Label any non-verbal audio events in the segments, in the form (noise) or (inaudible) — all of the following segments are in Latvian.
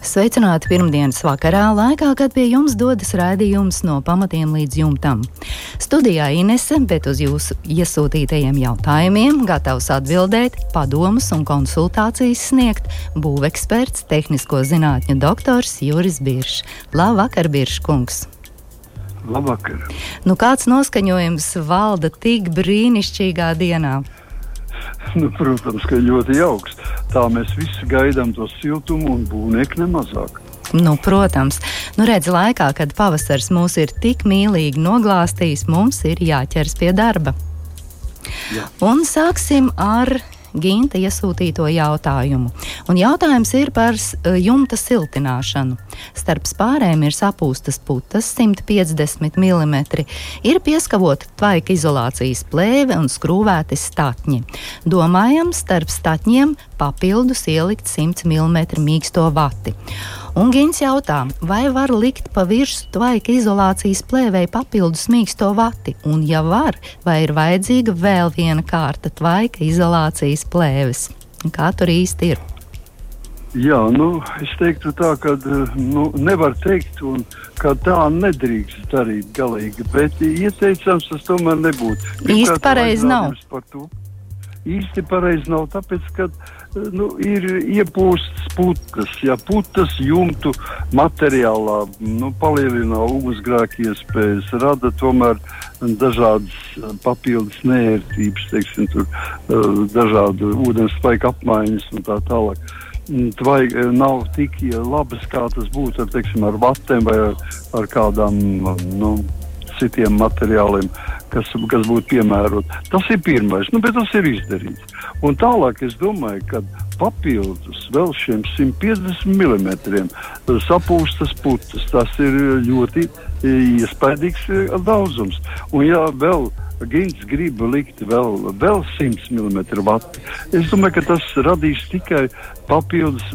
Sveicināti pirmdienas vakarā, laikā, kad pie jums dodas raidījums no pamatiem līdz jumtam. Studijā Inese, bet uz jūsu iesūtītajiem jautājumiem gatavs atbildēt, padomus un konsultācijas sniegt būveksperts, tehnisko zinātņu doktors Juris Biršs. Labvakar, Biršs kungs! Labvakar! Nu, kāds noskaņojums valda tik brīnišķīgā dienā? (laughs) Nu, protams, ka ļoti jauks. Tā mēs visi gaidām to siltumu un būvnieku nemazāk. Nu, protams, nu redz, laikā, kad pavasars mūs ir tik mīlīgi noglāstījis, mums ir jāķers pie darba. Jā. Un sāksim ar Ginta iesūtīto jautājumu. Un jautājums ir par eh, jumta siltināšanu. Starp spārēm ir sapūstas putas 150 mm, ir pieskavota tvaika izolācijas plēve un skrūvēti statņi. Domājam, starp statņiem papildus ielikt 100 mm mīksto vati. Un Gins jautā, vai var likt pa virsmu tvaika izolācijas plēvei papildus mīksto vati, un, ja var, vai ir vajadzīga vēl viena kārta tvaika izolācijas plēves? Kā tur īsti ir? Jā, nu, es teiktu tā, ka nu, nevar teikt, un, ka tā nedrīkst darīt galīgi, bet ieteicams tas tomēr nebūtu. Īsti pareizi nav. Īsti pareizi nav, tāpēc, ka uh, nu, ir iepūstas putas. Ja putas jumtu materiālā nu, palielina ugunsgrēku iespējas, rada tomēr dažādas uh, papildus nērtības, teiksim, tur, uh, dažādu ūdens spēku apmaiņas un tā tālāk. Vai uh, nav tik labas, kā tas būtu ar, teiksim, ar vatiem vai ar, ar kādām nu, citiem materiāliem, kas, kas būtu piemēroti. Tas ir pirmais, nu, bet tas ir izdarīts. Un tālāk es domāju, ka papildus vēl šiem 150 mm sapūstas putas, tas ir ļoti iespaidīgs eh, daudzums. Un ja vēl Gins grib likt vēl, vēl 100 mm vati. Es domāju, ka tas radīs tikai papildus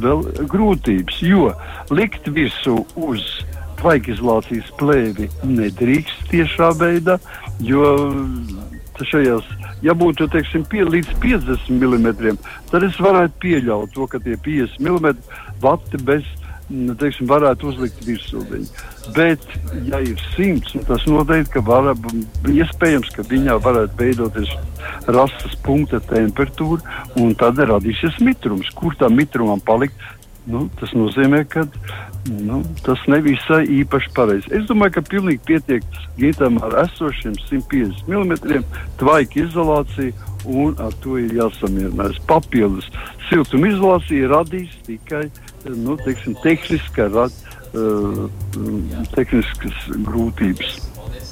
grūtības, jo likt visu uz tvaikizolācijas plēvi nedrīkst tiešā veidā, jo šajās, ja būtu teiksim, pie, līdz 50 mm, tad es varētu pieļaut to, ka tie 50 mm vati bez nu, teiksim, varētu uzlikt virsū viņu. Bet, ja ir simts, tas noteikti, var, iespējams, ka viņā varētu veidoties rastas punkta temperatūra, un tad radīsies mitrums. Kur tam mitrumam palikt, nu, tas nozīmē, ka nu, tas nevisai īpaši pareizi. Es domāju, ka pilnīgi pietiek gītam ar esošiem 150 mm tvaika izolāciju, un ar to ir jāsamierinās. Papildus siltuma izolācija radīs tikai nu, teiksim, tehniska, rad, uh, tehniskas grūtības.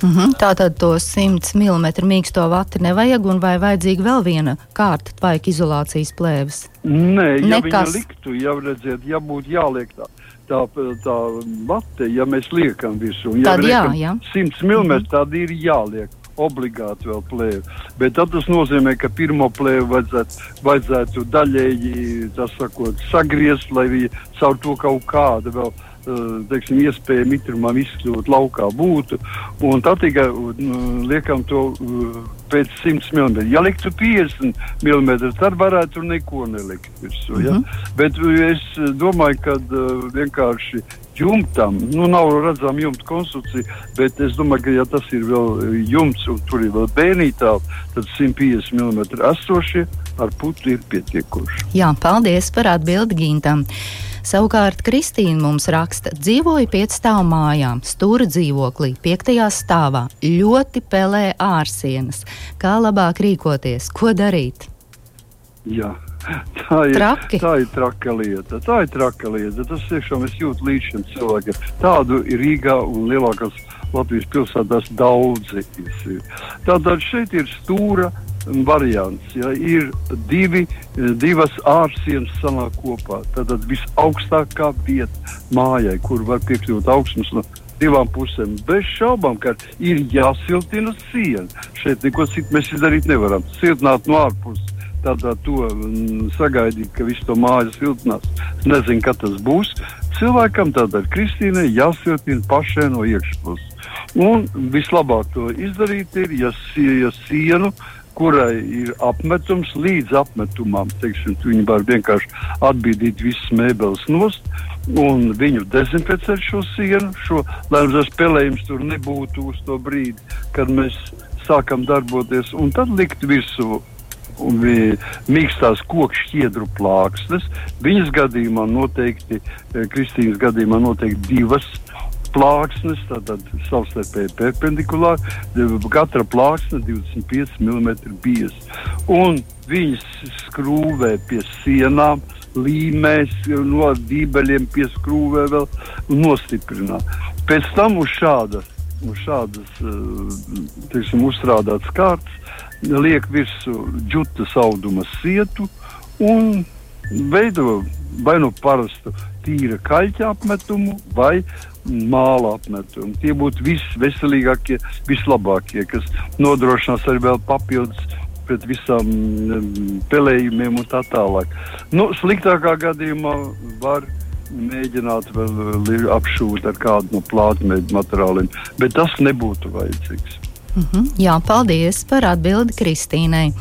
Mm -hmm. Tātad to 100 mm mīksto vati nevajag, un vai vajadzīga vēl viena kārta tvaika izolācijas plēves? Nē, ja Nekas. viņa liktu, ja, redziet, ja būtu jāliek tā, tā, tā vate, ja mēs liekam visu, ja tad jā, jā. 100 mm, mm -hmm. tad ir jāliek obligāti vēl plēvi. Bet tas nozīmē, ka pirmo plēvi vajadzētu, vajadzētu daļēji sakot, sagriezt, lai viņi caur to kaut kādu vēl teiksim, iespēja mitrumam izkļūt laukā būtu. Tā tikai nu, liekam to eh, pēc 100 mm. Ja liktu 50 mm, tad varētu neko nelikt virsū. Ja? Mm -hmm. Bet eh, es domāju, ka vienkārši jumtam, nu nav redzama jumta konstrukcija, bet es domāju, ka ja tas ir vēl jumts un tur ir vēl bēnītāli, tad 150 mm esošie ar putu ir pietiekoši. Jā, paldies par atbildi Gintam. Savukārt Kristīna mums raksta, dzīvoja piecstāvu mājā, stūra dzīvoklī, piektajā stāvā, ļoti pelē ārsienas. Kā labāk rīkoties, ko darīt? Jā. Tā ir, Traki. tā ir traka lieta. Tā ir traka lieta. Tas tiešām es jūtu līdz šim cilvēkiem. Tādu ir Rīgā un lielākās Latvijas pilsētās daudzi. Tātad šeit ir stūra variants. Ja, ir divi, divas ārsienas sanāk kopā. Tad visaugstākā vieta mājai, kur var piekļūt augstums no divām pusēm. Bez šaubām, ka ir jāsiltina siena. Šeit neko citu mēs izdarīt nevaram. Siltināt no ārpuses. Tādā to mm, sagaidīt, ka viss to māju siltinās. Nezinu, kad tas būs. Cilvēkam tātad Kristīnai jāsiltina pašai no iekšpuses. Un vislabāk to izdarīt ir, ja, ja sienu kurai ir apmetums līdz apmetumam. Teiksim, viņi var vienkārši atbīdīt visas mēbeles nost un viņu dezinficēt šo sienu, šo, lai tas spēlējums tur nebūtu uz to brīdi, kad mēs sākam darboties, un tad likt virsū un mīkstās koku šķiedru plāksnes. Viņas gadījumā noteikti, eh, Kristīnas gadījumā noteikti divas plāksnes, tātad savstarpēji perpendikulāri, katra plāksne 25 mm bieza. Un viņas skrūvē pie sienām, līmēs, no dībeļiem pieskrūvē vēl un nostiprinā. Pēc tam uz šādas, uz šādas teiksim, uzstrādātas kārtas liek virsū džutas auduma sietu un veido vai nu parastu tīra kaļķa apmetumu vai māla apmetumu. Tie būtu visveselīgākie, vislabākie, kas nodrošinās arī vēl papildus pret visām um, pelējumiem un tā tālāk. Nu, sliktākā gadījumā var mēģināt vēl apšūt ar kādu no plātmēģu materiāliem, bet tas nebūtu vajadzīgs. Mm -hmm. Jā, paldies par atbildi Kristīnai.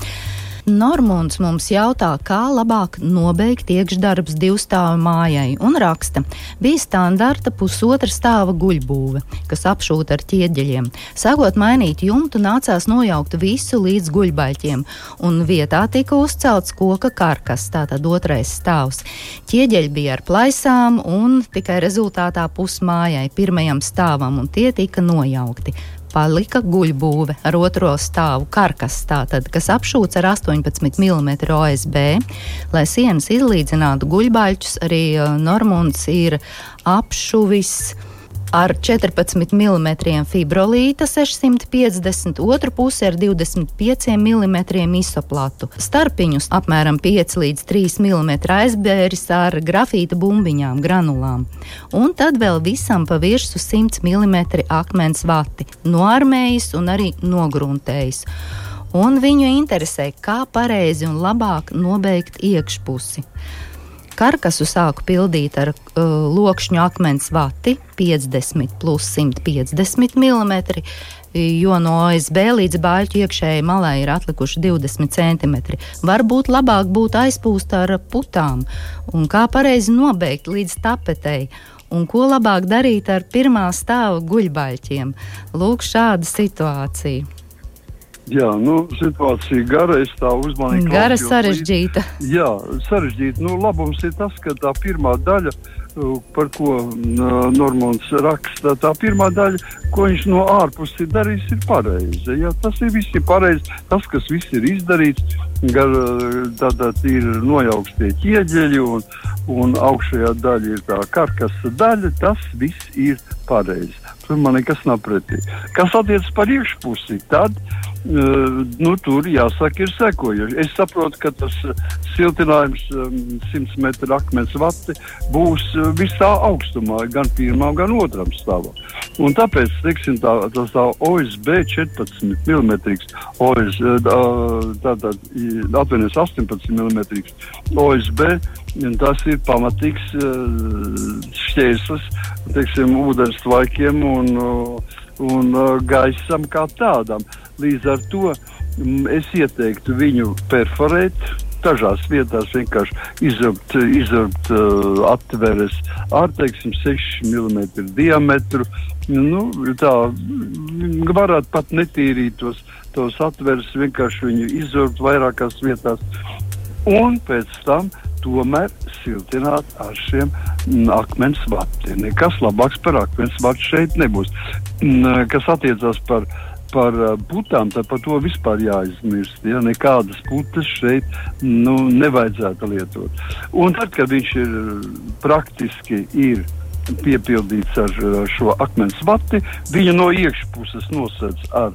Normunds mums jautā, kā labāk nobeigt iekšdarbs divstāvu mājai, un raksta, bija standarta pusotra stāva guļbūve, kas apšūta ar ķieģeļiem. Sākot mainīt jumtu, nācās nojaukt visu līdz guļbaļķiem, un vietā tika uzcelts koka karkas, tātad otrais stāvs. Ķieģeļi bija ar plaisām, un tikai rezultātā pusmājai, pirmajam stāvam, un tie tika nojaukti palika guļbūve ar otro stāvu karkas, tātad, kas apšūts ar 18 mm OSB. Lai sienas izlīdzinātu guļbaļķus, arī uh, Normunds ir apšuvis ar 14 mm fibrolīta 650, otru pusi ar 25 mm isoplatu. Starpiņus apmēram 5 līdz 3 mm aizbēris ar grafīta bumbiņām, granulām. Un tad vēl visam pa virsmu 100 mm akmens vati, noarmējis un arī nogruntējis. Un viņu interesē, kā pareizi un labāk nobeigt iekšpusi. Karkasu sāku pildīt ar uh, lokšņu akmens vati 50 plus 150 mm, jo no OSB līdz bāļu iekšējai malai ir atlikuši 20 cm. Varbūt labāk būtu aizpūst ar putām, un kā pareizi nobeigt līdz tapetei. Un ko labāk darīt ar pirmā stāva guļbaļķiem? Lūk, šāda situācija. Jā, nu, situācija gara, es tā uzmanīgi. Gara sarežģīta. Līdz. Jā, sarežģīta. Nu, labums ir tas, ka tā pirmā daļa, par ko Normons raksta, tā pirmā daļa, ko viņš no ārpuses ir darījis, ir pareizi. Ja, tas ir viss ir pareizi. Tas, kas viss ir izdarīts, gar, tātad ir nojaukts tie ķieģeļi un, un augšējā daļa ir tā karkasa daļa, tas viss ir pareizi. Tur man nekas nav pretī. Kas attiecas par iekšpusi, tad Uh, nu, tur jāsaka, ir sekojoši. Es saprotu, ka tas siltinājums, um, 100 metru akmens vati, būs uh, visā augstumā, gan pirmā, gan otrā stāvā. Un tāpēc teiksim, tā, tas tā OSB 14 mm, OS, tātad atvainojas 18 mm OSB. Tas ir pamatīgs uh, šķērslis ūdens tvaikiem un, un gaisam kā tādam. Līdz ar to mm, es ieteiktu viņu perforēt. Dažās vietās vienkārši izraut, izraut uh, atveres ar teiksim, 6 mm diametru. Nu, tā varētu pat netīrīt tos, tos atveres, vienkārši viņu izraut vairākās vietās. Un pēc tam tomēr siltināt ar šiem akmens vatiem. Nekas labāks par akmens vatu šeit nebūs. Mm, kas attiecas par par putām, tad par to vispār jāizmirst. Ja? Nekādas putas šeit nu, nevajadzētu lietot. Un tad, kad viņš ir praktiski ir piepildīts ar šo akmens vati, viņa no iekšpuses nosedz ar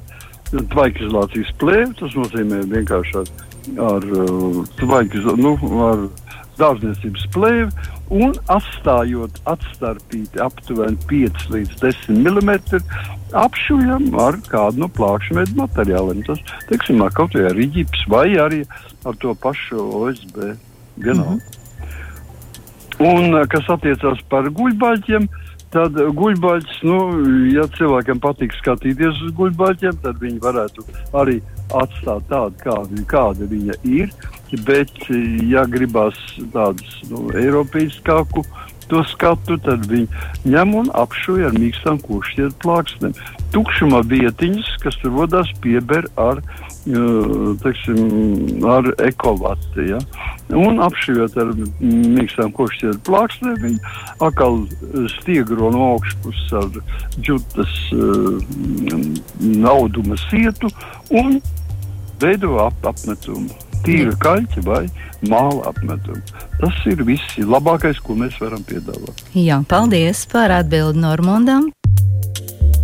tvaikizolācijas plēvi. Tas nozīmē vienkārši ar, ar tvaikizolāciju. Nu, ar, dārzniecības plēvi un atstājot atstarpīti aptuveni 5 līdz 10 mm, apšujam ar kādu no plākšņu materiāliem. Tas, teiksim, kaut vai ar rīģips vai arī ar to pašu OSB. Vienalga. Mm -hmm. Un kas attiecās par guļbaļķiem, tad guļbaļķis, nu, ja cilvēkiem patīk skatīties uz guļbaļķiem, tad viņi varētu arī atstāt tādu, kāda, kāda viņa ir. Bet, ja gribās tādus nu, eiropeiskāku to skatu, tad viņi ņem un apšuja ar mīkstām košļiem plāksnēm. Tukšuma vietiņas, kas tur rodas, pieber ar, teiksim, ar ekovati. Ja? Un apšujot ar mīkstām košļiem plāksnēm, viņi atkal stiegro no augšpuses ar džutas uh, nauduma sietu un veido ap apmetumu. Tīra kaļķa vai māla apmetuma. Tas ir viss labākais, ko mēs varam piedāvāt. Jā, paldies par atbildi Normandam.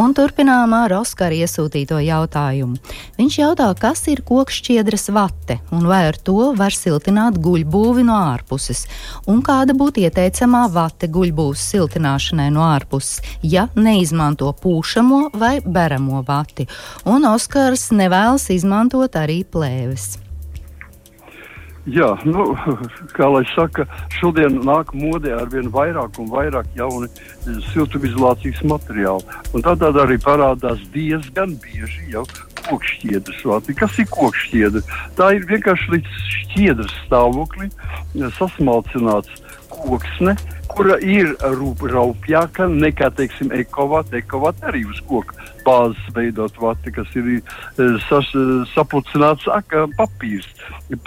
Un turpinām ar Oskara iesūtīto jautājumu. Viņš jautā, kas ir kokšķiedras vate un vai ar to var siltināt guļbūvi no ārpuses, un kāda būtu ieteicamā vate guļbūves siltināšanai no ārpuses, ja neizmanto pūšamo vai beramo vati. Un Oskars nevēlas izmantot arī plēves. Jā, nu, (laughs) kā lai saka, šodien nāk modē ar vien vairāk un vairāk jauni siltumizolācijas materiāli. Un tad arī parādās diezgan bieži jau kokšķiedras vati. Kas ir kokšķiedra? Tā ir vienkārši līdz šķiedras stāvoklī eh, sasmalcināts koksne, kura ir raupjāka nekā, teiksim, ekovata. Ekovata arī uz koka bāzes veidot vati, kas ir e, sas, e, sapulcināts papīrs.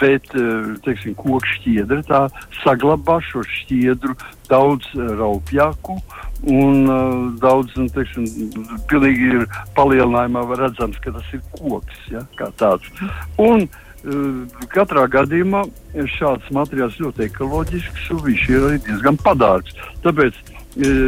Bet, e, teiksim, koku šķiedra tā saglabā šo šķiedru daudz raupjāku un uh, daudz, nu, teiksim, pilnīgi ir palielinājumā redzams, ka tas ir koks, ja, kā tāds. Un, uh, Katrā gadījumā šāds materiāls ļoti ekoloģisks un viņš ir arī diezgan padārgs. Tāpēc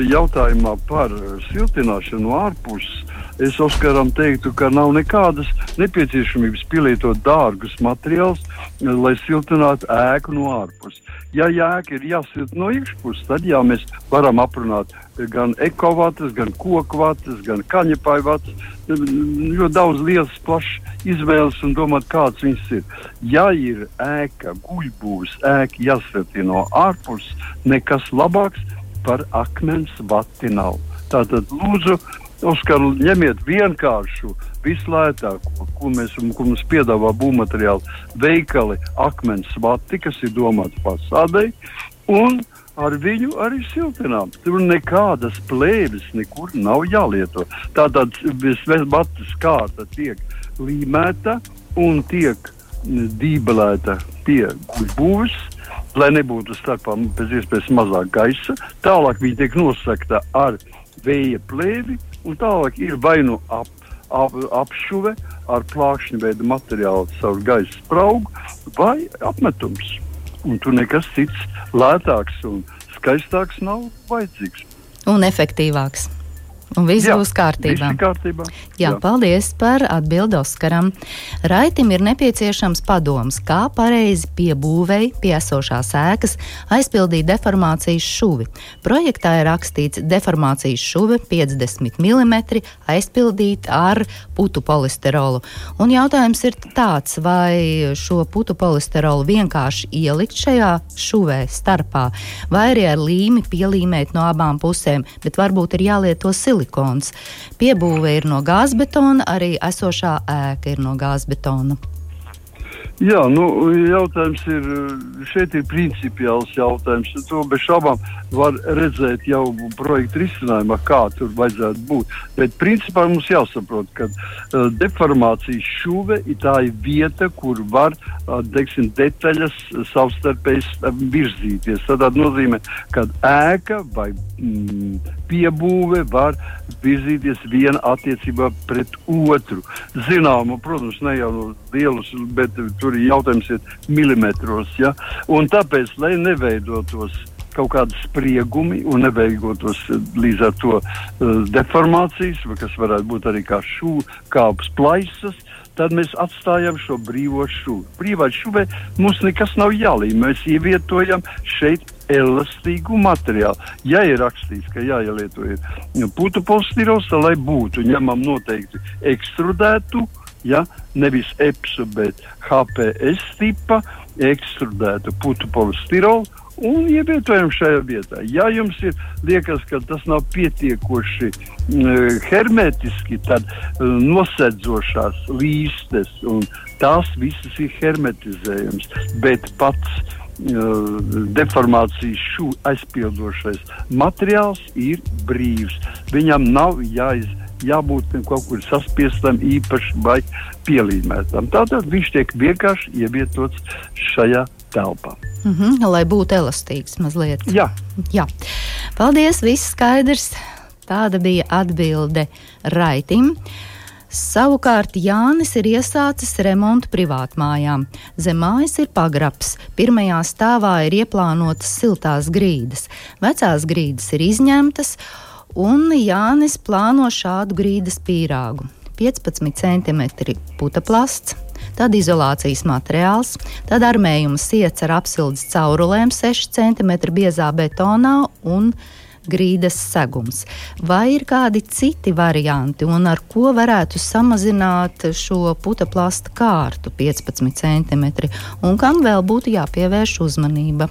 jautājumā par siltināšanu no ārpuses es Oskaram teiktu, ka nav nekādas nepieciešamības pielietot dārgus materiālus, lai siltinātu ēku no ārpuses. Ja ēka ir jāsiltina no iekšpuses, tad jā, mēs varam aprunāt gan ekovatas, gan kokvatas, gan kaņepaivatas. Ļoti daudz lielas, plašas izvēles un domāt, kāds viņas ir. Ja ir ēka, guļbūves ēka jāsiltina no ārpuses, nekas labāks par akmens vati nav. Tātad lūdzu Oskar, ņemiet vienkāršu, vislētāko, ko, mēs, ko mums piedāvā būvmateriāli, veikali, akmens vati, kas ir domāts fasādei, un ar viņu arī siltinām. Tur nekādas plēves nekur nav jālieto. Tātad visvatas kārta tiek līmēta un tiek dībelēta pie guļbūves, lai nebūtu starpā pēc iespējas mazāk gaisa. Tālāk viņi tiek nosakta ar vēja plēvi un tālāk ir vai nu ap, ap, apšuve ar plākšņa veida materiālu caur gaisa spraugu vai apmetums. Un tur nekas cits lētāks un skaistāks nav vajadzīgs. Un efektīvāks. Un viss būs kārtībā. kārtībā. Jā, Jā, paldies par atbildi Oskaram. Raitim ir nepieciešams padoms, kā pareizi piebūvēji pie esošās ēkas aizpildīt deformācijas šuvi. Projektā ir rakstīts deformācijas šuve 50 mm aizpildīt ar putu polisterolu. Un jautājums ir tāds, vai šo putu polisterolu vienkārši ielikt šajā šuvē starpā, vai arī ar līmi pielīmēt no abām pusēm, bet varbūt ir jālieto silikons silikons. Piebūve ir no gāzbetona, arī esošā ēka ir no gāzbetona. Jā, nu, jautājums ir, šeit ir principiāls jautājums. To bez šaubām var redzēt jau projekta risinājumā, kā tur vajadzētu būt. Bet principā mums jāsaprot, ka uh, deformācijas šuve ir tā ir vieta, kur var uh, deksim, detaļas savstarpēji virzīties. Tas nozīmē, ka ēka vai mm, piebūve var virzīties viena attiecībā pret otru. Zinām, protams, ne jau lielus, bet tur ir jautājums ir milimetros. Ja? Un tāpēc, lai neveidotos kaut kādi spriegumi un neveidotos līdz ar to uh, deformācijas, kas varētu būt arī kā šūnu, kāpnes plaisas, tad mēs atstājam šo brīvo šūnu. Brīvā šūvē mums nekas nav jālīm. Mēs ievietojam šeit elastīgu materiālu. Ja ir rakstīts, ka jāielieto nu, putu polstirols, tad lai būtu ņemam noteikti ekstrudētu, ja, nevis EPSU, bet HPS tipa ekstrudētu putu polstirolu un ievietojam šajā vietā. Ja jums ir liekas, ka tas nav pietiekoši mm, hermetiski, tad mm, nosedzošās līstes un tās visas ir hermetizējums, bet pats uh, deformācijas šū aizpildošais materiāls ir brīvs. Viņam nav jāiz, jābūt kaut kur saspiestam īpaši vai pielīmētam. Tātad viņš tiek vienkārši ievietots šajā telpā. Mm -hmm, lai būtu elastīgs mazliet. Jā. Jā. Paldies, viss skaidrs. Tāda bija atbilde Raitim. Savukārt Jānis ir iesācis remontu privātmājām. Zem mājas ir pagrabs. Pirmajā stāvā ir ieplānotas siltās grīdas. Vecās grīdas ir izņemtas, un Jānis plāno šādu grīdas pīrāgu. 15 cm plasts, tad izolācijas materiāls, tad armējuma siets ar apsildes caurulēm 6 cm biezā betonā un grīdas segums. Vai ir kādi citi varianti, un ar ko varētu samazināt šo plasta kārtu 15 cm, un kam vēl būtu jāpievērš uzmanība?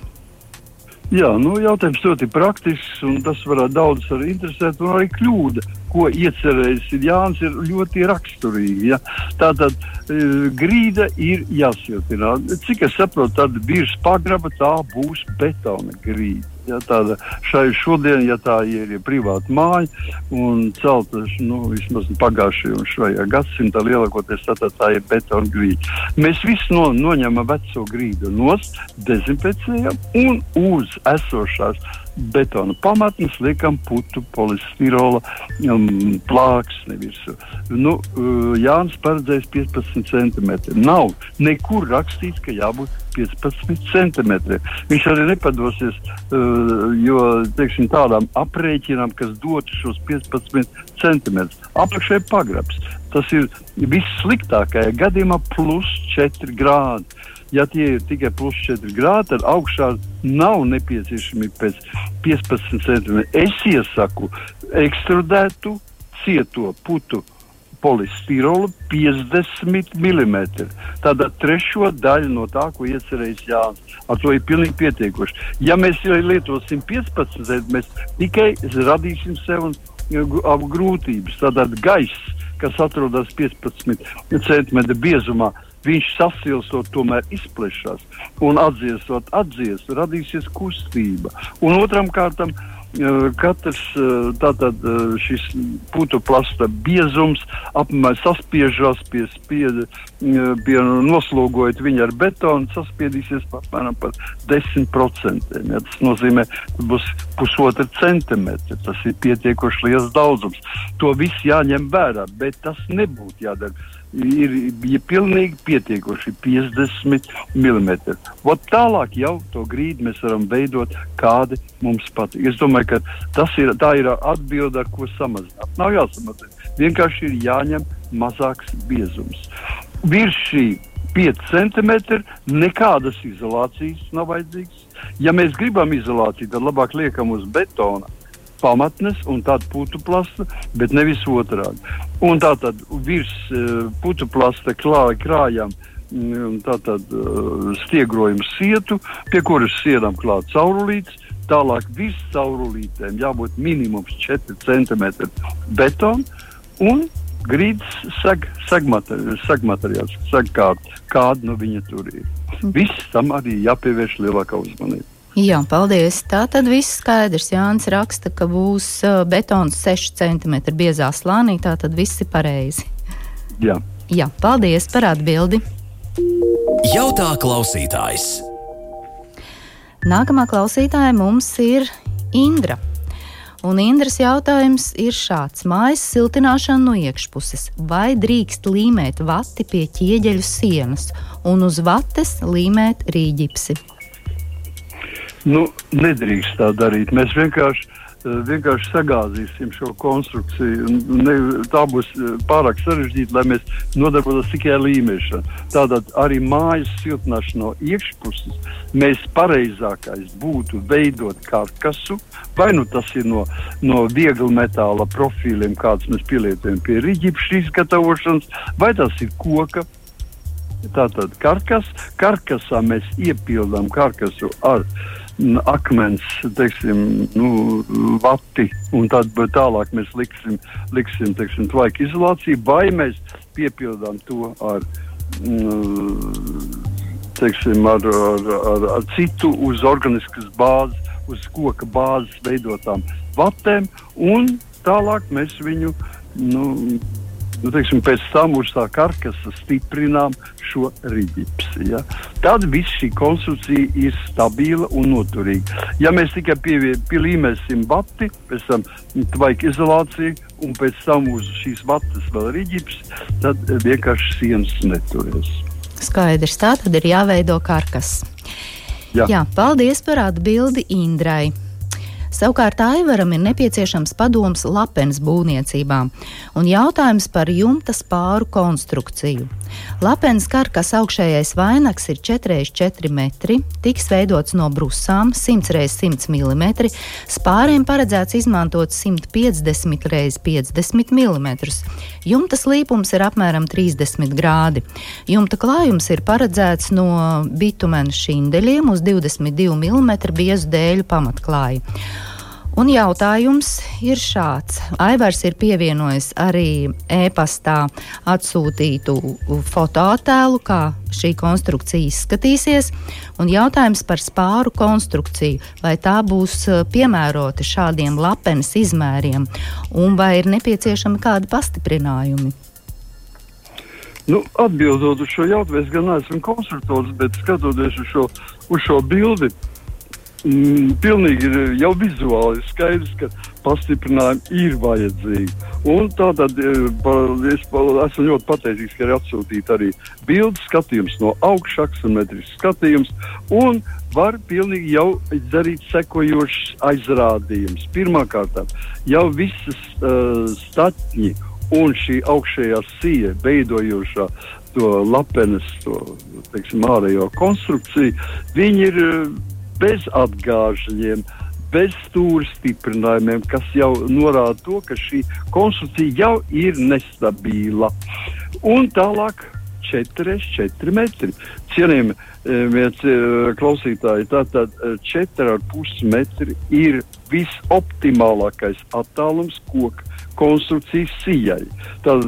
Jā, nu, jautājums ļoti praktisks, un tas varētu daudzus arī interesēt, un arī kļūda, ko iecerējis Jānis, ir ļoti raksturīgi. Ja? Tātad e, grīda ir jāsiltina. Cik es saprotu, tad virs pagraba tā būs betona grīda. Ja, tāda šai šodien, ja tā ir ja privāta māja un celta nu, vismaz pagājušajā un šajā gadsimtā, lielākoties tā, tā, tā ir betona grīda. Mēs visi no, noņemam veco grīdu nost, dezinfecējam un uz esošās betona pamatnes liekam putu polistirola um, plāksni virsū. Nu, uh, Jānis paredzējis 15 centimetri. Nav nekur rakstīts, ka jābūt 15 centimetriem. Viņš arī nepadosies, uh, jo teiksim, tādām aprēķinām, kas dotu šos 15 centimetrus. Apakšē pagrabs. Tas ir vissliktākajā gadījumā plus 4 grādi. Ja tie ir tikai plus 4 grādi, tad augšā nav nepieciešami pēc 15 centimetriem. Es iesaku ekstrudētu cieto putu polistirolu 50 mm. Tāda trešo daļu no tā, ko iecerējis Jānis. Ar to ir pilnīgi pietiekoši. Ja mēs lietosim 15, mēs tikai radīsim sev grūtības. Tātad gaiss, kas atrodas 15 cm biezumā, viņš sasilstot, tomēr izplešas un atdziesot, atdziest, radīsies kustība. Un otram kārtam katrs tātad šis putu plasta biezums apmēram saspiežas pie, pie, pie noslogojot viņu ar betonu, saspiedīsies apmēram par 10%. Ja, tas nozīmē, ka būs pusotra centimetra. Tas ir pietiekoši liels daudzums. To viss jāņem vērā, bet tas nebūtu jādara ir, ir pilnīgi pietiekoši 50 mm. Ot tālāk jau to grīdu mēs varam veidot, kādi mums patīk. Es domāju, ka tas ir, ir atbilde, ar ko samazināt. Nav jāsamazina. Vienkārši ir jāņem mazāks biezums. Virs šī 5 centimetri nekādas izolācijas nav vajadzīgas. Ja mēs gribam izolāciju, tad labāk liekam uz betona pamatnes un tādu putu plasta, bet nevis otrādi. Un tā tad virs uh, putu plasta klā, krājam um, tātad uh, stiegrojumu sietu, pie kuras sienam klāt caurulītes. Tālāk viss caurulītēm jābūt minimums 4 cm betona un grīdas seg, segmateri, segmateriāls, segkārt, kāda nu viņa tur ir. Viss tam arī jāpievērš lielākā uzmanība. Jā, paldies. Tā tad viss skaidrs. Jānis raksta, ka būs betons 6 cm biezā slānī. Tā tad viss ir pareizi. Jā. Jā, paldies par atbildi. Jautā klausītājs. Nākamā klausītāja mums ir Indra. Un Indras jautājums ir šāds: mājas siltināšana no iekšpuses. Vai drīkst līmēt vati pie ķieģeļu sienas un uz vates līmēt rīģipsi? Nu, nedrīkst tā darīt. Mēs vienkārši vienkārši sagāzīsim šo konstrukciju. Ne, tā būs eh, pārāk sarežģīta, lai mēs nodarbotos tikai ar līmēšanu. Tātad arī mājas siltināšana no iekšpuses mēs pareizākais būtu veidot karkasu, vai nu tas ir no, no viegla metāla profīliem, kāds mēs pielietojam pie rīķipšu izgatavošanas, vai tas ir koka. Tātad karkas, karkasā mēs iepildām karkasu ar uh, akmens, teiksim, nu, vati, un tad tālāk mēs liksim, liksim teiksim, tvaika izolāciju, vai mēs piepildām to ar, teiksim, ar, ar, ar, ar citu uz organiskas bāzes, uz koka bāzes veidotām vatēm, un tālāk mēs viņu nu, nu, teiksim, pēc tam uz tā karkasa stiprinām šo rīģipsi. Ja? Tad viss šī konstrukcija ir stabila un noturīga. Ja mēs tikai pielīmēsim bati, pēc tam vajag izolāciju un pēc tam uz šīs batas vēl rīģips, tad vienkārši sienas neturēs. Skaidrs, tā tad ir jāveido karkas. Jā. Jā, paldies par atbildi Indrai. Savukārt Aivaram ir nepieciešams padoms lapenes būvniecībā un jautājums par jumta spāru konstrukciju. Lapenes karkas augšējais vainags ir 4x4 metri, tiks veidots no brusām 100 x 100 mm, spāriem paredzēts izmantot 150 x 50 mm. Jumta slīpums ir apmēram 30 grādi. Jumta klājums ir paredzēts no bitumena šindeļiem uz 22 mm biezu dēļu pamatklāju. Un jautājums ir šāds. Aivars ir pievienojis arī e-pastā atsūtītu fotoattēlu, kā šī konstrukcija izskatīsies. Un jautājums par spāru konstrukciju. Vai tā būs e, piemērota šādiem lapenes izmēriem, un vai ir nepieciešami kādi pastiprinājumi? Nu, atbildot uz šo jautājumu, es gan neesmu konstruktors, bet skatoties uz šo, uz šo bildi, mm, pilnīgi ir jau vizuāli skaidrs, ka pastiprinājumi ir vajadzīgi. Un tātad eh, es esmu ļoti pateicīgs, ka ir atsūtīta arī bildes skatījums no augšas, aksometrisks skatījums, un var pilnīgi jau darīt sekojošs aizrādījums. Pirmkārt, jau visas uh, statņi un šī augšējā sija veidojošā to lapenes, to teiksim, ārējo konstrukciju, viņi ir uh, bez atgāžņiem, bez stūra stiprinājumiem, kas jau norāda to, ka šī konstrukcija jau ir nestabila. Un tālāk 4,4 metri. Cienījami viens e, klausītāji, tātad 4,5 metri ir visoptimālākais attālums koka konstrukcijas sijai. Tad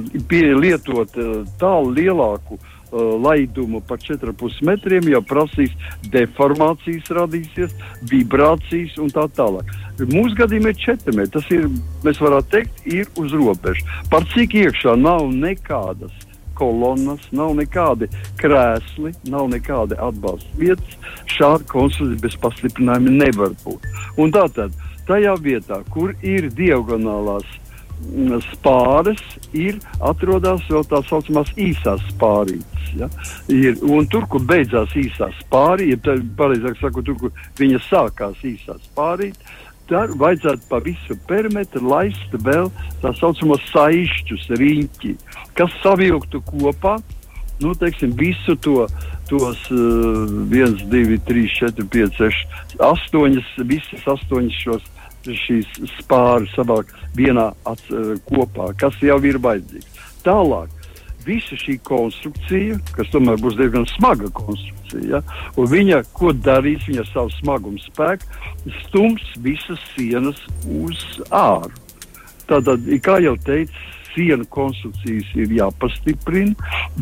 e, tālu lielāku uh, laidumu par 4,5 metriem, jau prasīs deformācijas, radīsies vibrācijas un tā tālāk. Mūsu gadījumā ir 4 metri. Tas ir, mēs varētu teikt, ir uz robežas. Par cik iekšā nav nekādas kolonas, nav nekādi krēsli, nav nekādi atbalsta vietas. Šāda konstrukcija bez pastiprinājuma nevar būt. Un tātad tajā vietā, kur ir diagonālās spāres ir atrodas vēl tā saucamās īsās spārītes. Ja? Ir, un tur, kur beidzās īsā spārīte, ja pareizāk sakot, tur, kur viņa sākās īsā spārīte, tad vajadzētu pa visu perimetru laist vēl tā saucamo saišķus riņķi, kas savilktu kopā. Nu, teiksim, visu to, tos uh, 1, 2, 3, 4, 5, 6, 8, visas 8 šos šīs spāri savāk vienā ats, uh, kopā, kas jau ir vajadzīgs. Tālāk, visa šī konstrukcija, kas tomēr būs diezgan smaga konstrukcija, ja, un viņa, ko darīs, viņa savu smagumu spēku, stums visas sienas uz āru. Tātad, kā jau teicu, sienu konstrukcijas ir jāpastiprina,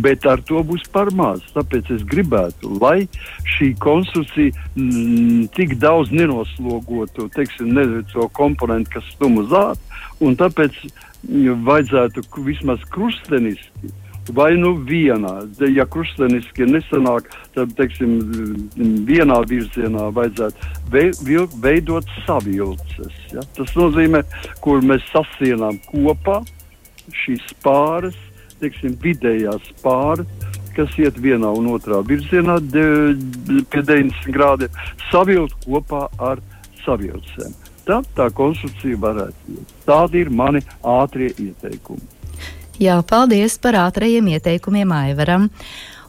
bet ar to būs par maz. Tāpēc es gribētu, lai šī konstrukcija mm, tik daudz nenoslogotu teiksim, ne, to komponentu, kas stum uz ārā, un tāpēc mm, vajadzētu vismaz krusteniski vai nu vienā. Ja krusteniski nesanāk, tad teiksim, vienā virzienā vajadzētu veidot savilces. Ja? Tas nozīmē, kur mēs sasienām kopā šīs pāres, teiksim, vidējās pāres, kas iet vienā un otrā virzienā de, pie 90 grādiem, savilkt kopā ar savilcēm. Tad tā konstrukcija varētu būt. Tādi ir mani ātrie ieteikumi. Jā, paldies par ātrajiem ieteikumiem Aivaram.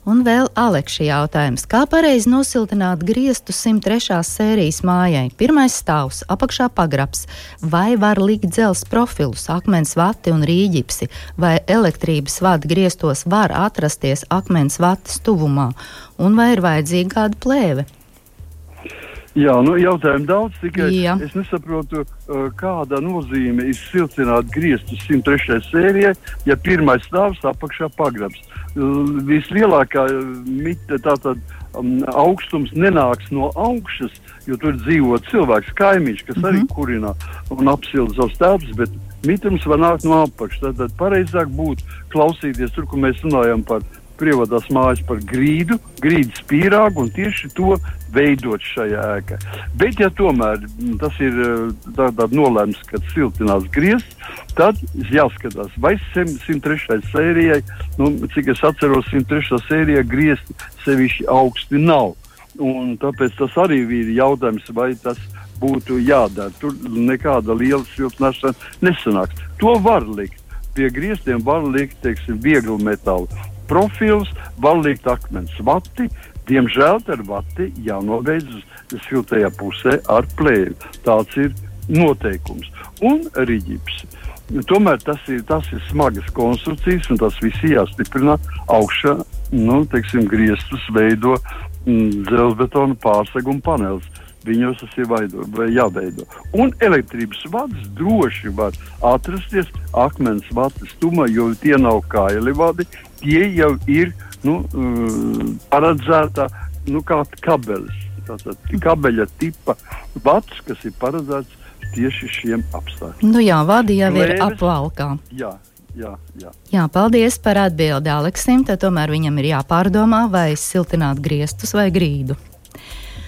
Un vēl Alekša jautājums. Kā pareizi nosiltināt griestu 103. sērijas mājai? Pirmais stāvs, apakšā pagrabs. Vai var likt dzels profilus, akmens vati un rīģipsi, vai elektrības vadi griestos var atrasties akmens vatas tuvumā, un vai ir vajadzīga kāda plēve? Jā, nu, jautājumu daudz, tikai Jā. es nesaprotu, uh, kāda nozīme ir siltināt griestus 103. sērijai, ja pirmais stāvs apakšā pagrabs. Vislielākā uh, mita, tātad um, augstums nenāks no augšas, jo tur dzīvo cilvēks, kaimiņš, kas mm -hmm. arī mhm. kurina un apsilda savus telpas, bet mitums var nākt no apakšas. Tad, tad pareizāk būtu klausīties tur, kur mēs runājam par privātās mājas par grīdu, grīdas pīrāgu un tieši to veidot šajā ēkā. Bet, ja tomēr tas ir tāds tā, nolēmts, ka siltinās griezt, tad jāskatās, vai 103. sērijai, nu, cik es atceros, 103. sērijai griezti sevišķi augsti nav. Un tāpēc tas arī ir jautājums, vai tas būtu jādara. Tur nekāda liela siltināšana nesanāks. To var likt. Pie grieztiem var likt, teiksim, vieglu metālu profils, var likt akmens vati. Diemžēl ar vati jānobeidz siltajā pusē ar plēvi. Tāds ir noteikums. Un rīģips. Tomēr tas ir, tas ir smagas konstrukcijas, un tas viss jāstiprina augšā, nu, teiksim, griestus veido mm, dzelzbetona pārseguma panelis viņos tas ir vaido, jāveido. Un elektrības vads droši var atrasties akmens vatas tumā, jo tie nav kaili vadi, tie jau ir nu, paredzēta nu, kā kabelis. Tātad kabeļa tipa vats, kas ir paredzēts tieši šiem apstākļiem. Nu jā, vadi jau Lēres, ir apvalkā. Jā. Jā, jā. jā, paldies par atbildi Aleksim. Tad tomēr viņam ir jāpārdomā, vai siltināt griestus vai grīdu.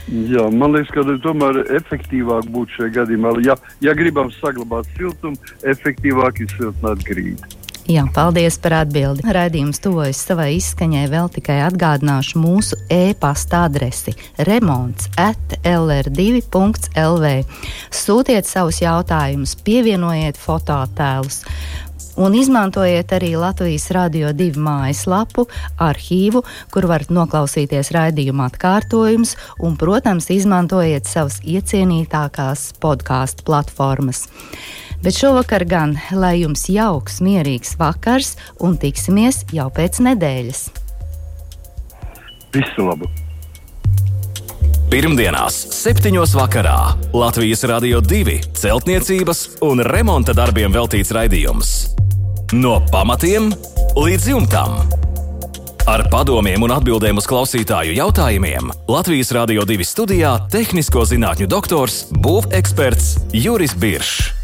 Jā, man liekas, ka tomēr efektīvāk būtu šajā gadījumā. Ja, ja gribam saglabāt siltumu, efektīvāk ir siltināt grīdu. Jā, paldies par atbildi. Raidījums tuvojas savai izskaņai. Vēl tikai atgādināšu mūsu e-pasta adresi remonds at lr2.lv. Sūtiet savus jautājumus, pievienojiet fototēlus un izmantojiet arī Latvijas Radio 2 mājaslapu, arhīvu, kur varat noklausīties raidījuma atkārtojumus, un, protams, izmantojiet savas iecienītākās podkāstu platformas. Bet šovakar gan lai jums jauks, mierīgs vakars, un tiksimies jau pēc nedēļas. Visu labu! Pirmdienās, 7. vakarā Latvijas Rādio 2 celtniecības un remonta darbiem veltīts raidījums. No pamatiem līdz jumtam. Ar padomiem un atbildēm uz klausītāju jautājumiem Latvijas Rādio 2 studijā - tehnisko zinātņu doktors, būveksperts Juris Biršs.